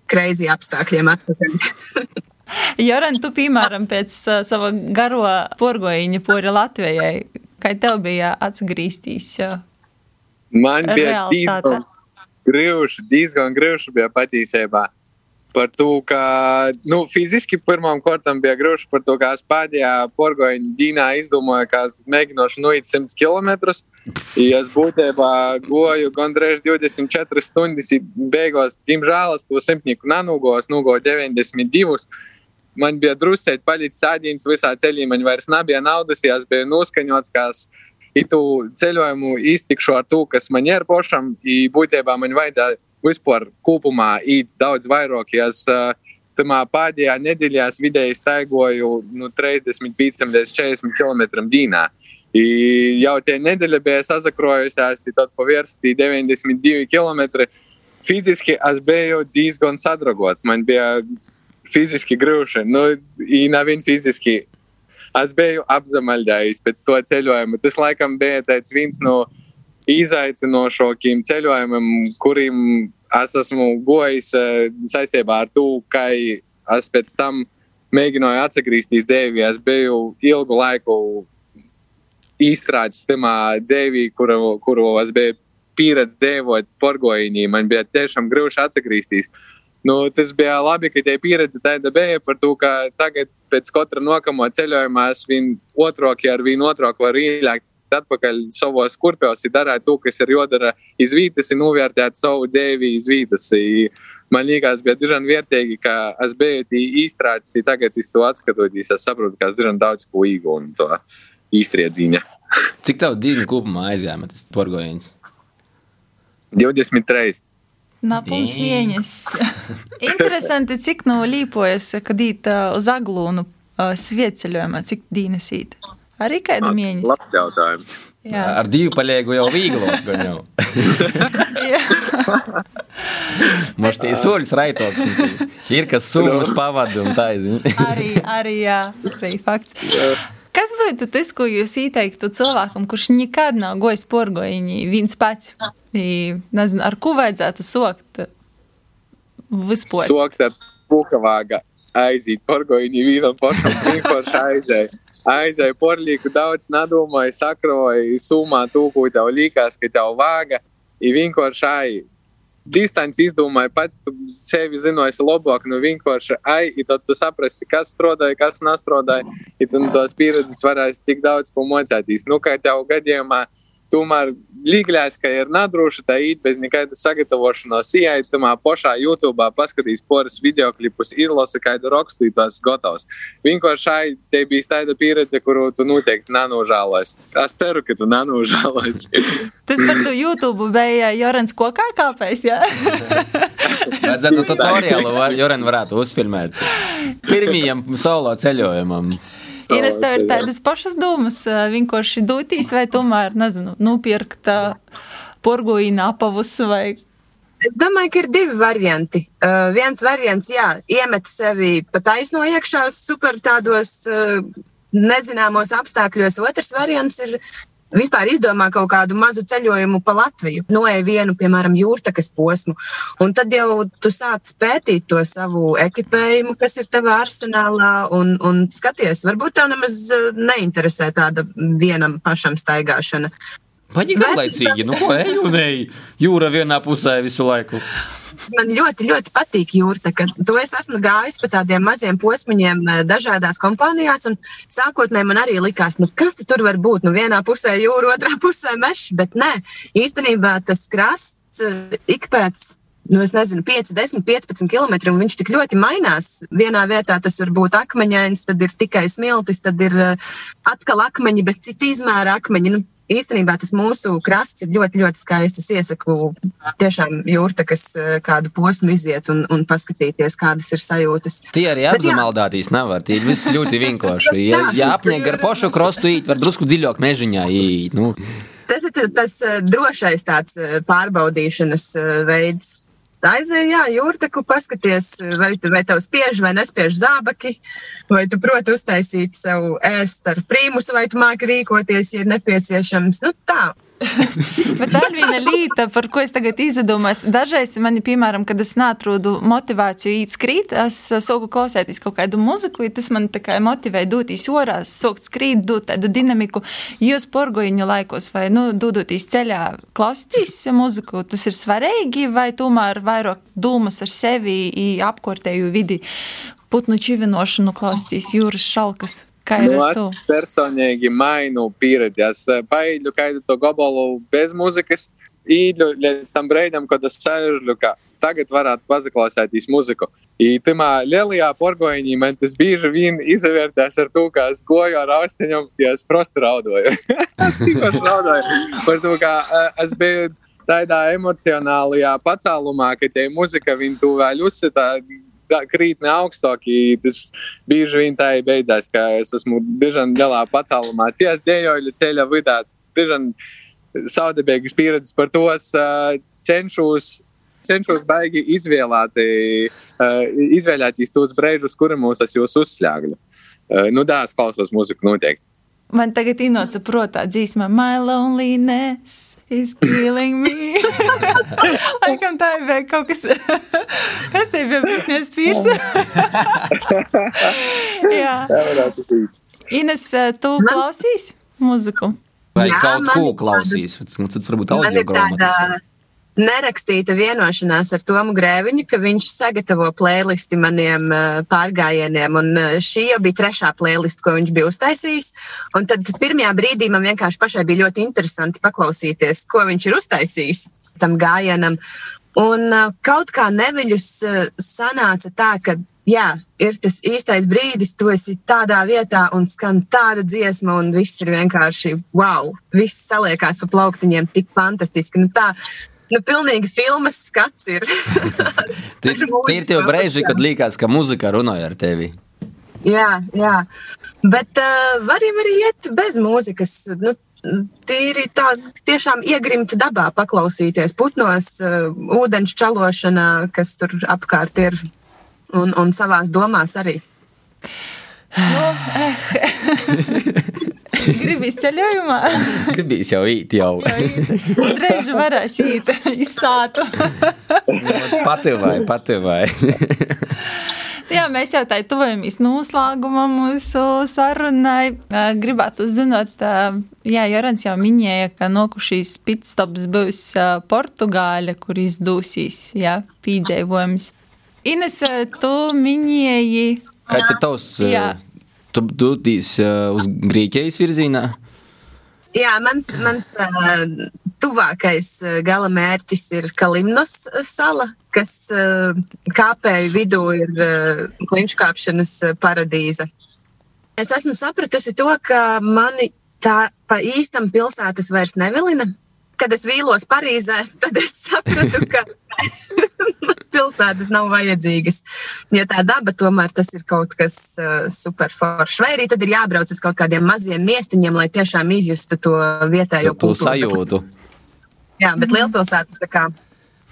kreizī apstākļiem atpakaļ. Joran, tu, piemēram, pēc uh, sava garo porgoņa pori Latvijai, kā tev bija atgrieztīs? Uh, Man bija diezgan grūti, diezgan grūti bija patiesībā. Par to, ka nu, fiziski pirmām kārtām bija grūti par to, kā es pēdējā porgoņa dīnā izdomāju, ka es mēģināšu noiet 100 km. Ja es būtībā goju gandrīz 24 stundas, beigās, diemžēl, to simtnieku nenogos, nogoju 92 man bija druskuļi palicis sādījums visā ceļā. Man vairs nebija naudas, ja es biju noskaņots, ka es itu ceļojumu iztikšu ar to, kas man ir pošam. Būtībā man vajadzēja vispār kopumā īt daudz vairāk. Ja es, Tamā pēdējā nedēļā es vidēji staigoju nu, 35 līdz 40 km dīnā. I jau tie nedēļa bija sazakrojusies, tad pavirsti 92 km. Fiziski es biju diezgan sadragots. Man bija fiziski grūti. Nu, nav fiziski. Es biju apzemaļdējis pēc to ceļojumu. Tas laikam bija viens no izaicinošākajiem ceļojumiem, kuriem es esmu gojis eh, saistībā ar to, ka es pēc tam mēģināju atgriezties dzīvē. Es biju ilgu laiku izstrādājis tajā dzīvē, kuru, kuru es biju pieredzējis dzīvot porgoņī. Man bija tiešām grūti atgriezties. Nu, tas bija labi, ka tie pieredze tāda bija par to, ka tagad pēc katra nokamo ceļojuma es viņu otrokī ar viņu otroku varu ielikt atpakaļ savos kurpjos, darīt to, kas ir jādara izvītas, un novērtēt savu dzīvi izvītas. Man liekas, bija diezgan vērtīgi, ka es biju īstrādājis, tagad es to atskatoties, es saprotu, ka es diezgan daudz ko iegūnu no to īstriedziņa. Cik tev divi kopumā aizjāma tas porgoņš? 23. Napūns mēnesis. Interesanti, cik nav līpojas, kad īt uz aglūnu svieceļojumā, cik dīnes īt. Arī kādu mēnesi. Labs jautājums. Jā. Ar divu paliegu jau viegli. jau. Mums tie soļus raitoks. Ir kas summas pavadu un tā. arī, arī, jā, arī fakts. Kas būtu tas, ko jūs ieteiktu cilvēkam, kurš nekad nav gojis porgoņi viens pats? Nezinu, ar ko vajadzētu sokt vispār? Sokt ar pukavāga aiziet porgoņi vienam pašam, vienkārši aizēja. Aizēja porlīku daudz nedomāja, sakroja, sumā to, ko tev likās, ka tev vāga, ir vienkārši aiziet distanci izdomāji pats, tu sevi zinosi labāk, nu vienkārši ai, tad tu saprasi, kas strādāja, kas nestrādāja, ja tu no tos pieredzes varēsi cik daudz ko mocēties. Nu, kā tev gadījumā tomēr līgļās, ka ir nadroši tā īt bez nekādas sagatavošanās, ieiet tamā pašā YouTube, paskatīs poras videoklipus, izlasa kādu rakstu, tas gatavs. Vienkārši te bija tāda pieredze, kuru tu noteikti nenožēlosi. Es ceru, ka tu nenožēlosi. Tas par to YouTube bija Jorans kokā kāpēc, jā? Vajadzētu tutoriālu, var, Joran varētu uzfilmēt. Pirmajam solo ceļojumam. Ines, tev ir tādas pašas domas, vienkārši dotīs vai tomēr, nezinu, nopirkt porgoīna apavus vai. Es domāju, ka ir divi varianti. Uh, viens variants, jā, iemet sevi pa taisno iekšā super tādos uh, nezināmos apstākļos. Otrs variants ir vispār izdomā kaut kādu mazu ceļojumu pa Latviju, noeja vienu, piemēram, jūrtakas posmu. Un tad jau tu sāc pētīt to savu ekipējumu, kas ir tavā arsenālā, un, un skaties, varbūt tev nemaz eh, neinteresē tāda vienam pašam staigāšana. Paņi garlaicīgi, nu ko eju un eju jūra vienā pusē visu laiku. Man ļoti, ļoti patīk jūra. To es esmu gājis pa tādiem maziem posmiņiem eh, dažādās kompānijās. Sākotnēji man arī likās, nu, kas tur var būt. Nu, vienā pusē jūra, otrā pusē mežs. Bet nē, īstenībā tas krasts eh, ik pēc nu, nezinu, 5, 10, 15 km, viņš tik ļoti mainās. Vienā vietā tas var būt akmeņains, tad ir tikai smiltis, tad ir eh, atkal akmeņi, bet citi izmēra akmeņi. Nu, īstenībā tas mūsu krasts ir ļoti, ļoti skaists. Es iesaku tiešām jūrtakas eh, kādu posmu iziet un, un paskatīties, kādas ir sajūtas. Tie arī apzemaldātīs nevar, tie viss ļoti vienkārši. Ja, ja apniek ar pošu krostu īt, var drusku dziļāk mežiņā īt. Nu. Tas ir tas, tas eh, drošais tāds eh, pārbaudīšanas veids aizēji, jā, jūrtaku, paskaties, vai, vai tev spiež vai nespiež zābaki, vai tu proti uztaisīt sev ēst ar prīmusu, vai tu māki rīkoties, ja ir nepieciešams. Nu, tā. Bet vēl viena lieta, par ko es tagad izdomājos, dažreiz man, piemēram, kad es neatrodu motivāciju īt skrīt, es sāku klausēties kaut kādu muziku, ja tas man tā kā motivē doties orās, sākt skrīt, dot tādu dinamiku. Jūs porgoņu laikos vai, nu, dodoties ceļā, klausīties muziku, tas ir svarīgi, vai tomēr vairāk dūmas ar sevi apkārtēju vidi, putnu čivinošanu klausīties jūras šalkas? Nu, es personīgi mainu pieredzi. Es eh, paeļu kādu to gabalu bez muzikas, īļu līdz tam brīdim, kad es sēžu, ka tagad varētu pazaklausēties muziku. I tamā lielajā porgoņī man tas bieži vien izvērtās ar to, ka es goju ar austiņām, ja es prosti raudoju. es īpaši raudoju par to, ka uh, es biju tādā emocionālajā pacēlumā, ka tie muzika viņu vēl uzsita krītni augstāk. Tas bieži vien tā ir beidzās, ka es esmu diezgan lielā pacēlumā. Cies dēļoļu ceļa vidā, diezgan saudabīgas pieredzes par to uh, cenšos. Cenšos baigi izvēlēt, uh, izvēlēties tos brīžus, kuriem mūs es jūs uzslēgtu. Uh, nu, tā es klausos muziku noteikti. Man tagad ienāca prātā dzīsma, My loneliness is killing me. Laikam tā ir vēl kaut kas, kas te bija Britnijas Pīrs. Jā. Ines, tu klausīs muziku? Vai Jā, kaut ko klausīs? Tas varbūt audio grāmatas nerakstīta vienošanās ar Tomu Grēviņu, ka viņš sagatavo playlisti maniem uh, pārgājieniem. Un uh, šī jau bija trešā playlist, ko viņš bija uztaisījis. Un tad pirmajā brīdī man vienkārši pašai bija ļoti interesanti paklausīties, ko viņš ir uztaisījis tam gājienam. Un uh, kaut kā neviļus sanāca tā, ka jā, ir tas īstais brīdis, tu esi tādā vietā un skan tāda dziesma, un viss ir vienkārši wow. Viss saliekās pa plauktiņiem tik fantastiski. Nu, tā, Nu, pilnīgi filmas skats ir. Tie ir tie brīži, kad liekas, ka muzika runāja ar tevi. Jā, jā. Bet uh, varam arī iet bez mūzikas. Nu, Tīri tā, tiešām iegrimt dabā, paklausīties putnos, uh, ūdeņš čalošanā, kas tur apkārt ir, un, un savās domās arī. Nu, eh. Gribīs ceļojumā? Gribīs jau īt jau. Drēži varēs īt izsātu. pati vai, pati vai. Jā, mēs jau tā tuvojamies noslēgumam mūsu sarunai. Gribētu zināt, jā, Jorans jau minēja, ka nokušīs pitstops būs Portugāļa, kur izdūsīs, jā, pīdzējojums. Ines, tu minēji. Kāds ir tavs? Tu dodies uh, uz Grieķijas virzienā? Jā, mans, mans uh, tuvākais uh, gala mērķis ir Kalimnos sala, kas uh, kāpēju vidū ir uh, klinšu kāpšanas paradīze. Es esmu sapratusi to, ka mani tā pa īstam pilsētas vairs nevilina. Kad es vīlos Parīzē, tad es sapratu, ka pilsētas nav vajadzīgas. Ja tā daba tomēr tas ir kaut kas uh, superforšs. Vai arī tad ir jābrauc uz kaut kādiem maziem miestiņiem, lai tiešām izjustu to vietējo to sajūtu. Jā, bet lielpilsētas tā kā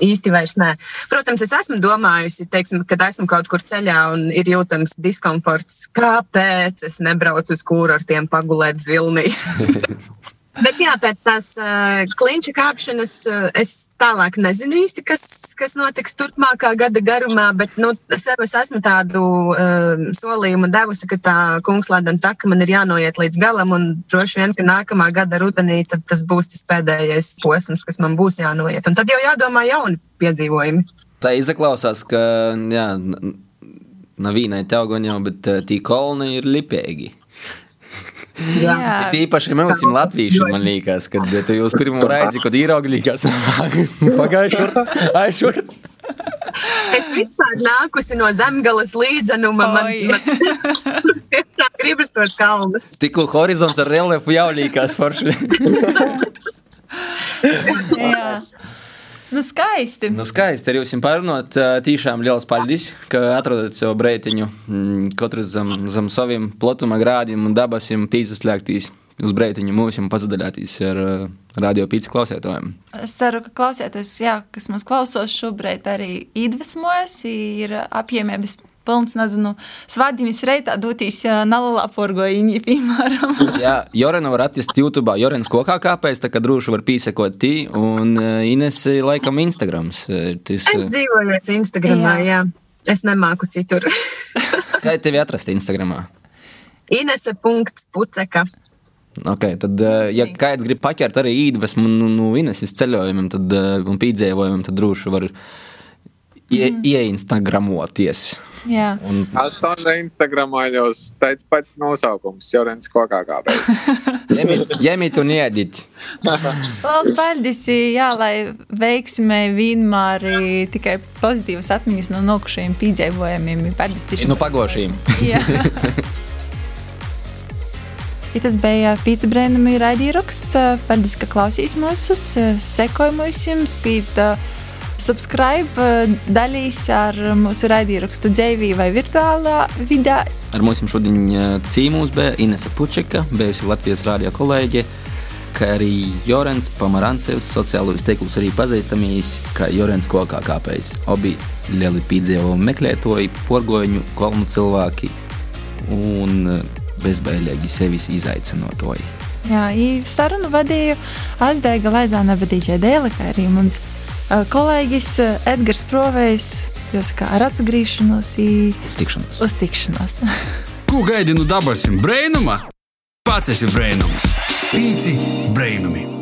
īsti vairs nē. Protams, es esmu domājusi, teiksim, kad esmu kaut kur ceļā un ir jūtams diskomforts, kāpēc es nebraucu uz kūrortiem pagulēt zvilnī. Bet jā, pēc tās uh, klinča kāpšanas uh, es tālāk nezinu īsti, kas, kas notiks turpmākā gada garumā, bet nu, sev es esmu tādu uh, solījumu devusi, ka tā kungslēdana taka man ir jānoiet līdz galam, un droši vien, ka nākamā gada rudenī tas būs tas pēdējais posms, kas man būs jānoiet. Un tad jau jādomā jauni piedzīvojumi. Tā izklausās, ka jā, nav vīnai teogoņā, bet tī kolni ir lipēgi. Jā, jā. īpaši mums, Latvijiem, man liekas, kad tu jūs pirmo reizi, kad īrauglīgās pagājušajā aizšur. Es vispār nākusi no zemgales līdzenuma. Man, man tiešām gribas tos kalnus. Tikko horizonts ar reliefu jau līkās forši. jā. Nu, skaisti. Nu, skaisti. Arī jums parunāt. Tiešām liels paldies, ka atrodat sev breitiņu. Katrs zem, zem saviem plotuma grādiem un dabasim pīzaslēgtīs uz breitiņu mūsim pazudināties ar uh, radio pīci klausētājiem. Es ceru, ka klausētājs, jā, kas mums klausos šobrīd arī iedvesmojas, ir apjēmības pilns, nezinu, svadiņas reitā doties nalā porgojiņi, piemēram. Jā, Jorena var atrast YouTube, Jorenas kokā kāpēc, tā kā droši var pīsekot tī, un Ines laikam Instagrams. Tas... Es dzīvoju Instagramā, jā. jā. Es nemāku citur. Kā tevi atrast Instagramā? Inese.puceka. Okay, tad, ja kāds grib paķert arī īdvesmu nu, nu, Ineses ceļojumiem tad, un pīdzējumiem, tad droši var ie, mm. ieinstagramoties. Jā. Un... Astoņa Instagramā jau teica pats nosaukums - Jorens kokā kāpēc. Jemit un iedit. Lielas paldies, jā, lai veiksmē vienmēr tikai pozitīvas atmiņas no nokušajiem pīdzējumiem. Paldies. Nu, pagošiem. Jā. Ja tas bija pīcis brēnumi raidījums, paldies, ka klausīs mūsu, sekoja mums, spīt subscribe, eh, dalīs ar mūsu raidierakstu dzīvī vai virtuālā vidē. Ar mums šodien eh, cīmūs bija Inese Pučeka, bijusi Latvijas rādio kolēģe, kā arī Jorens Pamarancevs, sociālajos tīklos arī pazīstamies, kā Jorens kokā kāpējs. Abi lieli piedzīvojumi meklētoji, porgoņu, kolnu cilvēki un eh, bezbailīgi sevis izaicinotoji. Jā, sarunu vadīju Azdēga Laizāna vadītāja Dēle, kā arī mums kolēģis Edgars Provejs. Jāsaka, ar atgriešanos, uz tikšanos. Uz tikšanos. Ko gaidi no dabasim brēnuma? Pats esi brēnums. Pīci brēnumi.